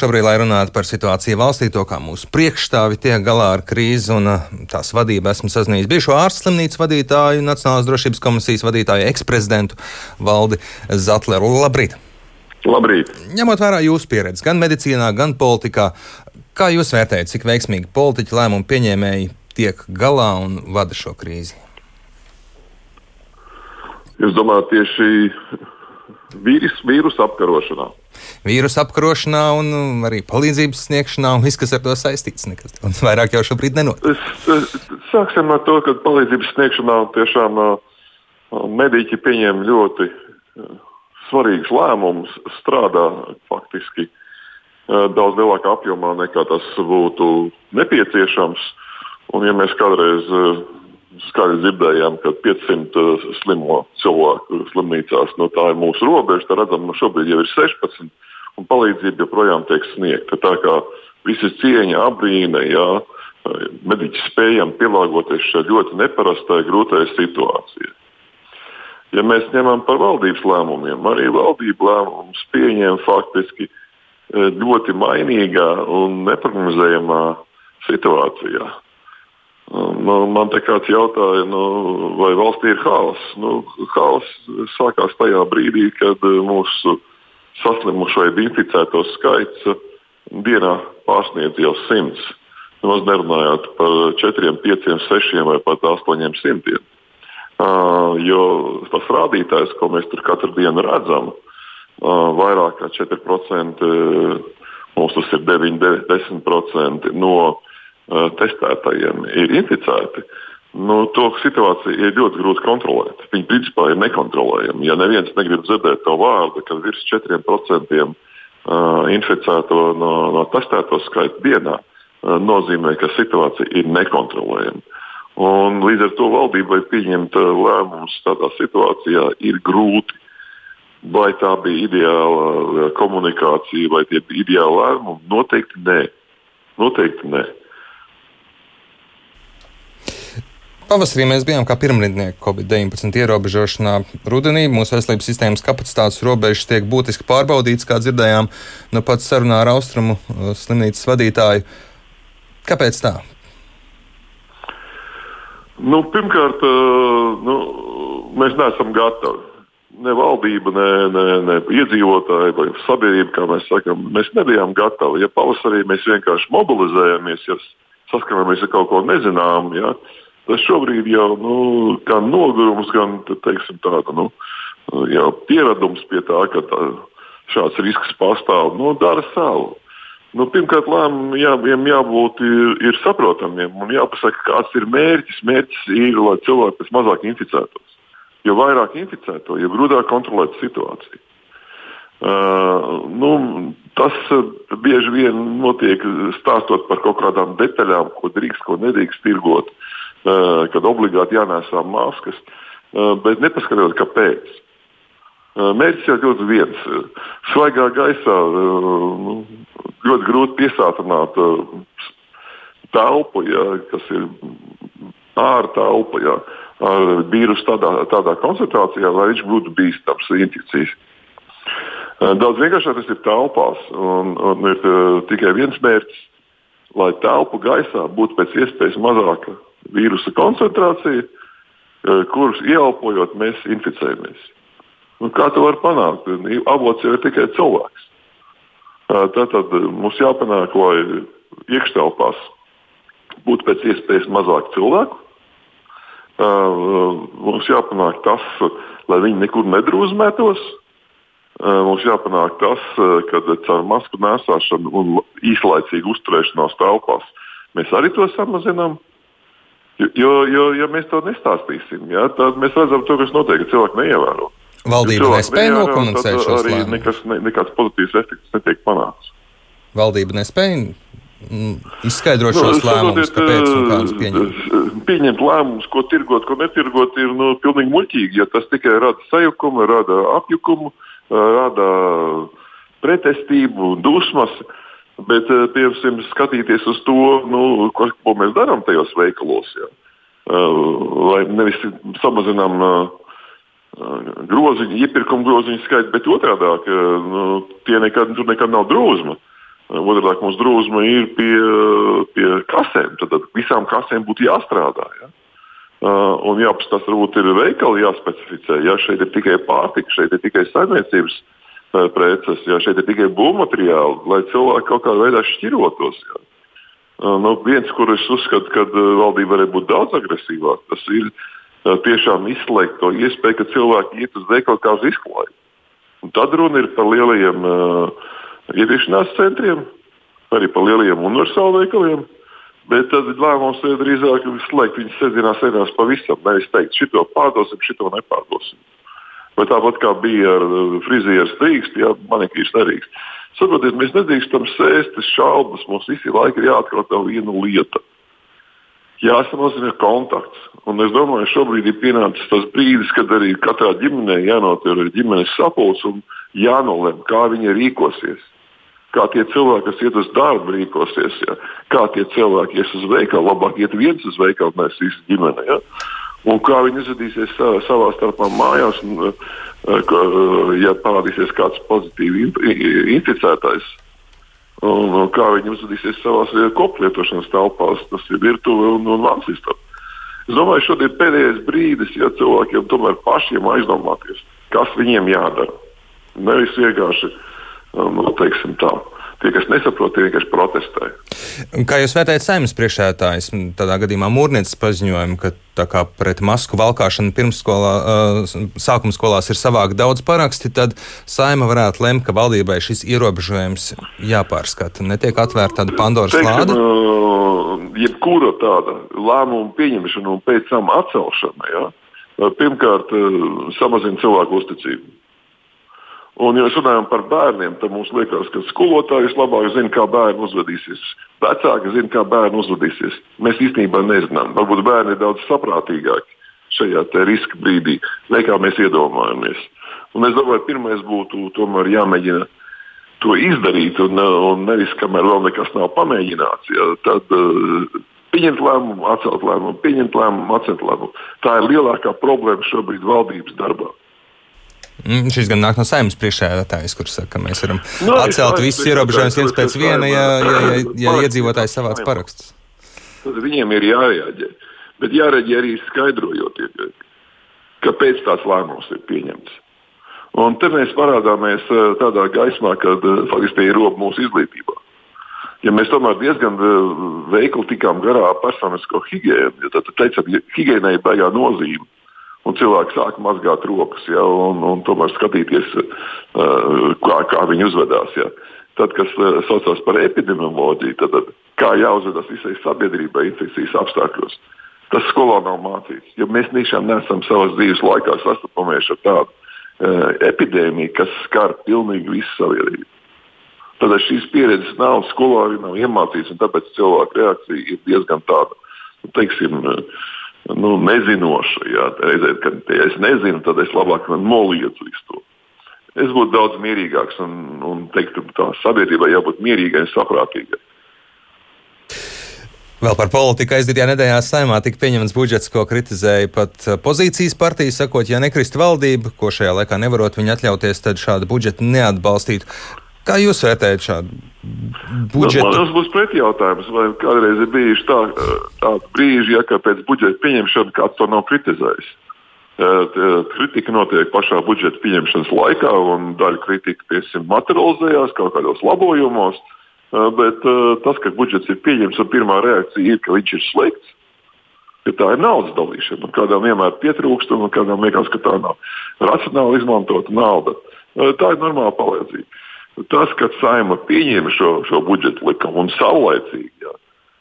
Šobrīd, lai runātu par situāciju valstī, to kā mūsu priekšstāvi tiek galā ar krīzi un uh, tās vadību, esmu sazinājies bijušo ārstu slimnīcas vadītāju, Nacionālās drošības komisijas vadītāju, eksprezidentu Valdi Zatleru. Labrīt! Labrīt! Ņemot vērā jūsu pieredzi gan medicīnā, gan politikā, kā jūs vērtējat, cik veiksmīgi politiķi lēmumu pieņēmēji tiek galā un vada šo krīzi? Es domāju, tieši vīrus, vīrusu apkarošanā vīrusu apkarošanā un um, arī palīdzības sniegšanā un viss, kas ar to saistīts. Nekas vairāk jau šobrīd nenotiek. Sāksim ar to, ka palīdzības sniegšanā tiešām uh, mediķi pieņem ļoti uh, svarīgus lēmumus, strādā faktiski uh, daudz lielākā apjomā nekā tas būtu nepieciešams. Un, ja mēs kādreiz skaļi dzirdējām, ka 500 slimo cilvēku slimnīcās, no nu, tā ir mūsu robeža. Tad redzam, ka nu, šobrīd jau ir 16 un palīdzība joprojām tiek sniegta. Tā kā visi cieņa, abrīna, jā, mediķi spējam pielāgoties šai ļoti neparastai, grūtai situācijai. Ja mēs ņemam par valdības lēmumiem, arī valdība lēmumus pieņēma faktiski ļoti mainīgā un neparedzējamā situācijā. Nu, man te kāds jautāja, nu, vai valstī ir haoss. Nu, haoss sākās tajā brīdī, kad mūsu saslimušo vai inficēto skaits dienā pārsniedz jau simts. Nemaz nerunājot par 4, 5, 6 vai pat 800. Uh, jo tas rādītājs, ko mēs tur katru dienu redzam, uh, vairāk kā 4%, mums tas ir 9, 10% no uh, testētajiem ir inficēti. Nu, to situāciju ir ļoti grūti kontrolēt. Viņi principā ir nekontrolējami. Ja neviens negrib dzirdēt to vārdu, ka virs 4% uh, inficēto no, no testēto skaitu dienā, uh, nozīmē, ka situācija ir nekontrolējama. Un līdz ar to valdībai pieņemt lēmumus tādā situācijā ir grūti. Vai tā bija ideāla komunikācija, vai tie bija ideāli lēmumi? Noteikti nē. Noteikti nē. Pavasarī mēs bijām kā pirmrindnieki Covid-19 ierobežošanā. Rudenī mūsu veselības sistēmas kapacitātes robežas tiek būtiski pārbaudītas, kā dzirdējām no pats sarunā ar Austrumu uh, slimnīcas vadītāju. Kāpēc tā? Nu, pirmkārt, uh, nu, mēs neesam gatavi. Ne valdība, ne, ne, ne iedzīvotāji vai sabiedrība, kā mēs sakām, mēs nebijām gatavi. Ja pavasarī mēs vienkārši mobilizējamies, ja saskaramies ar kaut ko nezināmu, ja, uh, Tas šobrīd jau nu, gan nogurums, gan teiksim, tāda, nu, pieredums pie tā, ka tā, šāds risks pastāv, nu, dara savu. Nu, pirmkārt, lēmumiem jā, jābūt ir, ir saprotamiem un jāpasaka, kāds ir mērķis. Mērķis ir, lai cilvēki pēc mazāk inficētos. Jo vairāk inficēto, jo grūtāk kontrolēt situāciju. Uh, nu, tas uh, bieži vien notiek stāstot par kaut kādām detaļām, ko drīkst, ko nedrīkst tirgot. Uh, kad obligāti jānēsā maskas, eh, bet nepaskatot, kāpēc. Eh, mērķis jau ļoti viens. Svaigā gaisā nu, ļoti grūti piesātināt telpu, ja, kas ir ārā telpa, ja, ar vīrusu tādā, tādā koncentrācijā, lai viņš būtu bīstams infekcijas. Daudz vienkāršāk tas ir telpās. Un, un ir tikai viens mērķis, lai telpu gaisā būtu pēc iespējas mazāka vīrusa koncentrācija, eh, kurus ieelpojot mēs inficējamies. Un kā to var panākt? Avots jau ir tikai cilvēks. Tātad eh, mums jāpanāk, lai iekštelpās būtu pēc iespējas mazāk cilvēku. Mums jāpanāk tas, lai viņi nekur nedrūzmētos. Mums jāpanāk tas, ka caur masku nēsāšanu un īslaicīgu uzturēšanos telpās mēs arī to samazinām. Jo, jo, ja mēs to nestāstīsim, ja, tad mēs redzam, to, kas notiek, ka cilvēki neievēro. Valdība ja nespēja nokomunicēt šo arī lēmumus. nekas, ne, nekāds pozitīvs efekts netiek panākts. Valdība nespēja izskaidrot nu, šos lēmumus, kāpēc un kādus pieņemt. Pieņemt lēmumus, ko tirgot, ko netirgot, ir nu, pilnīgi muļķīgi. Ja tas tikai rada sajukumu, rada apjukumu, rada pretestību, dusmas. Bet, eh, piemēram, skatīties uz to, nu, ko, ko mēs darām tajos veikalos. Ja. Lai eh, nevis samazinām eh, groziņu, iepirkuma groziņu skaitu, bet otrādi nu, tie nekad, nekad nav drūzma. Otrāk mūsu drūzma ir pie, pie kasēm. Tad, visām kasēm būtu jāstrādā. Ja? Un jāpastāsta, varbūt ir veikali jāspecificē. Ja šeit ir tikai pārtika, šeit ir tikai saimniecības uh, preces, ja šeit ir tikai būvmateriāli, lai cilvēki kaut kādā veidā šķirotos. Ja? Uh, nu, viens, kur es uzskatu, ka uh, valdība varētu būt daudz agresīvāka, tas ir tiešām izslēgt to iespēju, ka cilvēki iet uz veikalu kā uz izklaidu. Un tad runa ir par lielajiem uh, ieviešanās centriem, arī par lielajiem universālu veikaliem. Bet tad lēmums ir drīzāk slēgt viņas sestdienās, sēdās pavisam. Nevis teikt, šito pārdosim, šito nepārdosim. Vai tāpat kā bija ar uh, frizieru strīkstu, ja manikīrs nerīkst. Saprotiet, mēs nedrīkstam sēst šaubas. Mums visi laiki ir jāatklāt viena lieta. Jāsamazina kontakts. Un es domāju, ka šobrīd ir pienācis tas brīdis, kad arī katrā ģimenē jānotiek ģimenes sapulce un jānolem, kā viņi rīkosies kā tie cilvēki, kas iet uz darbu, rīkosies. Ja? Kā tie cilvēki ies uz veikalu, labāk iet viens uz veikalu, nevis visi ģimene. Ja? Un kā viņi izvedīsies savā, savā starpā mājās, un, eh, eh, ja parādīsies kāds pozitīvi inficētais. Un, kā viņi uzvedīsies savā koplietošanas telpās, tas ir virtuve un, un vans istaba. Es domāju, šodien ir pēdējais brīdis, ja cilvēkiem tomēr pašiem aizdomāties, kas viņiem jādara. Nevis vienkārši uh, nu, teiksim tā. Tie, kas nesaprot, tie vienkārši protestē. Kā jūs vērtējat saimnes priekšētājs, tādā gadījumā mūrnieces paziņojumu, ka kā pret masku valkāšanu pirmsskolā, sākuma skolās ir savākt daudz paraksti, tad saima varētu lemt, ka valdībai šis ierobežojums jāpārskata. Netiek atvērta tāda Pandoras lāde? Jebkura tāda lēmuma pieņemšana un pēc tam atcelšana, ja, pirmkārt, samazina cilvēku uzticību. Un, ja runājam par bērniem, tad mums liekas, ka skolotājs labāk zina, kā bērni uzvedīsies. Vecāki zina, kā bērni uzvedīsies. Mēs īstenībā nezinām. Varbūt bērni ir daudz saprātīgāki šajā riska brīdī, nekā mēs iedomājamies. Un es domāju, pirmais būtu tomēr jāmēģina to izdarīt, un, un nevis kamēr vēl nekas nav pamēģināts. Ja, tad uh, pieņemt lēmumu, atcelt lēmumu, pieņemt lēmumu, atcelt lēmumu. Tā ir lielākā problēma šobrīd valdības darbā. Mm, šis gan nāk no saimnes priekšsēdētājas, kurš saka, ka mēs varam no, atcelt visus ierobežojumus viens pēc viena, ja, ja, ja, ja iedzīvotājs savāc parakstus. Tad viņiem ir jārēģē. Bet jārēģē arī skaidrojot, kāpēc tāds lēmums ir pieņemts. Un te mēs parādāmies eh, tādā gaismā, kad eh, faktiski ir roba mūsu izglītībā. Ja mēs tomēr diezgan eh, veikli tikām garā personisko higiēnu, tad teicam, ka higiēnai ir baigā nozīme un cilvēki sāk mazgāt rokas, ja, un, un tomēr skatīties, uh, kā, kā viņi uzvedās. Ja. Tad, kas uh, saucās par epidemioloģiju, tad, tad kā jāuzvedas visai sabiedrībai infekcijas apstākļos. Tas skolā nav mācīts, jo mēs tiešām neesam savas dzīves laikā sastopamies ar tādu uh, epidēmiju, kas skar pilnīgi visu sabiedrību. Tad šīs pieredzes nav, skolā arī nav iemācīts, un tāpēc cilvēku reakcija ir diezgan tāda, nu, teiksim, uh, nu, nezinoša. Jā, reizē, kad ja es nezinu, tad es labāk noliedzu visu to. Es būtu daudz mierīgāks un, un teiktu, ka sabiedrībai jābūt mierīgai un saprātīgai. Vēl par politiku aizdītajā nedēļā saimā tika pieņemts budžets, ko kritizēja pat uh, pozīcijas partija, sakot, ja nekrist valdība, ko šajā laikā nevarot viņa atļauties, tad šādu budžetu neatbalstītu. Kā jūs vērtējat šādu budžetu? Nu, tas būs pretjautājums. Vai kādreiz ir bijuši tā, tādi brīži, ja pēc budžeta pieņemšanas kāds to nav kritizējis? Kritika notiek pašā budžeta pieņemšanas laikā, un daļa kritika piesim, materializējās kaut kādos labojumos. Bet tas, ka budžets ir pieņemts, un pirmā reakcija ir, ka viņš ir slikts, ka tā ir naudas dalīšana. Kādām vienmēr pietrūkst, un kādām liekas, ka tā nav racionāli izmantota nauda. Tā ir normāla palīdzība. Tas, ka saima pieņēma šo, šo budžetu likumu un saulēcīgi, jā,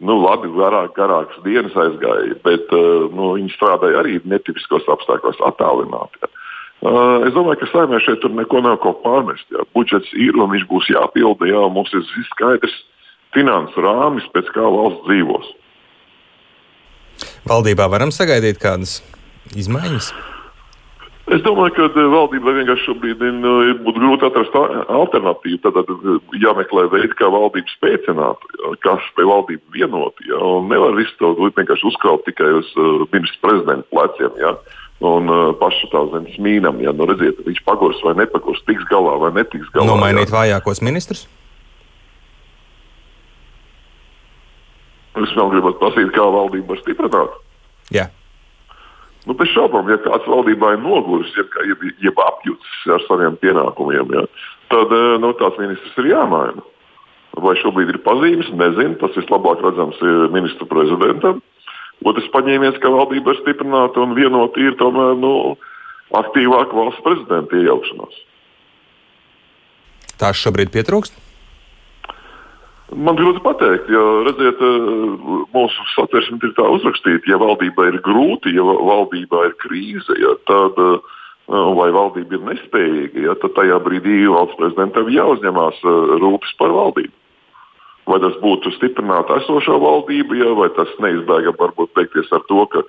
nu, labi, garāk, garākas dienas aizgāja, bet uh, nu, viņi strādāja arī netipiskos apstākļos, attālināti. Jā. Uh, es domāju, ka saimē šeit neko nav ko pārmest. Jā. Budžets ir un viņš būs jāpilda. Jā, mums ir skaidrs finanses rāmis, pēc kā valsts dzīvos. Valdībā varam sagaidīt kādas izmaiņas? Es domāju, ka eh, valdībai vienkārši šobrīd nu, būtu grūti atrast alternatīvu. Tad eh, jāmeklē veidi, kā valdību spēcināt, kā spēj valdību vienot. Ja? Nevar visu to vienkārši uzkraut tikai uz ministra prezidenta pleciem. Ja? Un uh, pašu tā zem smīnam, ja nu redziet, viņš pagurs vai nepagurs, tiks galā vai netiks galā. Nomainīt ja? vājākos ministrus? Jūs vēl gribat prasīt, kā valdība var stiprināt? Jā. Nu, bez šaubām, ja kāds valdībā ir noguris, jeb, jeb, jeb apjucis ar saviem pienākumiem, ja, tad eh, nu, tāds ministrs ir jāmaina. Vai šobrīd ir pazīmes, nezinu. Tas vislabāk redzams ir ministra prezidentam. Otrs paņēmiens, ka valdība ir stiprināta un vienota ir tomēr nu, aktīvāka valsts prezidenta iejaukšanās. Tās šobrīd pietrūkst? Man grūti pateikt, jo redziet, mūsu satversme ir tā uzrakstīta, ja valdībā ir grūti, ja valdībā ir krīze, ja, tad, vai valdība ir nespējīga, ja, tad tajā brīdī valsts prezidentam jāuzņemās rūpes par valdību. Vai tas būtu stiprināt esošo valdību, ja, vai tas neizbēgami varbūt beigties ar to, ka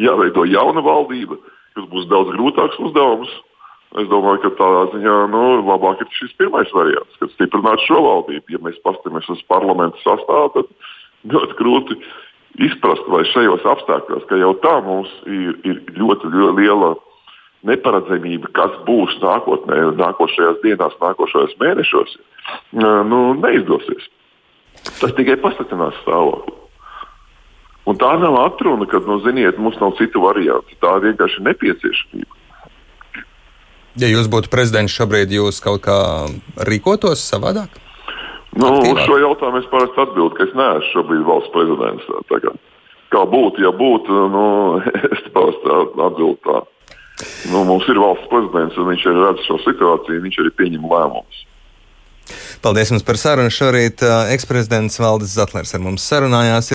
jāveido jauna valdība, kas būs daudz grūtāks uzdevums. Es domāju, ka tādā ziņā nu, labāk ir šis pirmais variants, kad stiprināt šo valdību. Ja mēs paskatāmies uz parlamentu sastāvu, tad ļoti grūti izprast, vai šajos apstākļos, ka jau tā mums ir, ir ļoti, ļoti liela neparedzamība, kas būs nākotnē, nākošajās dienās, nākošajos mēnešos, nu, neizdosies. Tas tikai pasliktinās stāvokli. Un tā nav atruna, ka, nu, ziniet, mums nav citu variantu. Tā vienkārši ir nepieciešamība. Ja jūs būtu prezidents šobrīd, jūs kaut kā rīkotos savādāk? Nu, uz šo jautājumu es parasti atbildēju, ka es neesmu šobrīd valsts prezidents. Kā, kā būtu, ja būtu, nu, es parasti atbildēju tā. Nu, mums ir valsts prezidents, un viņš arī redz šo situāciju, viņš arī pieņem lēmumus. Paldies jums par sarunu. Šorīt uh, eksprezidents Valdis Zatlers ar mums sarunājās.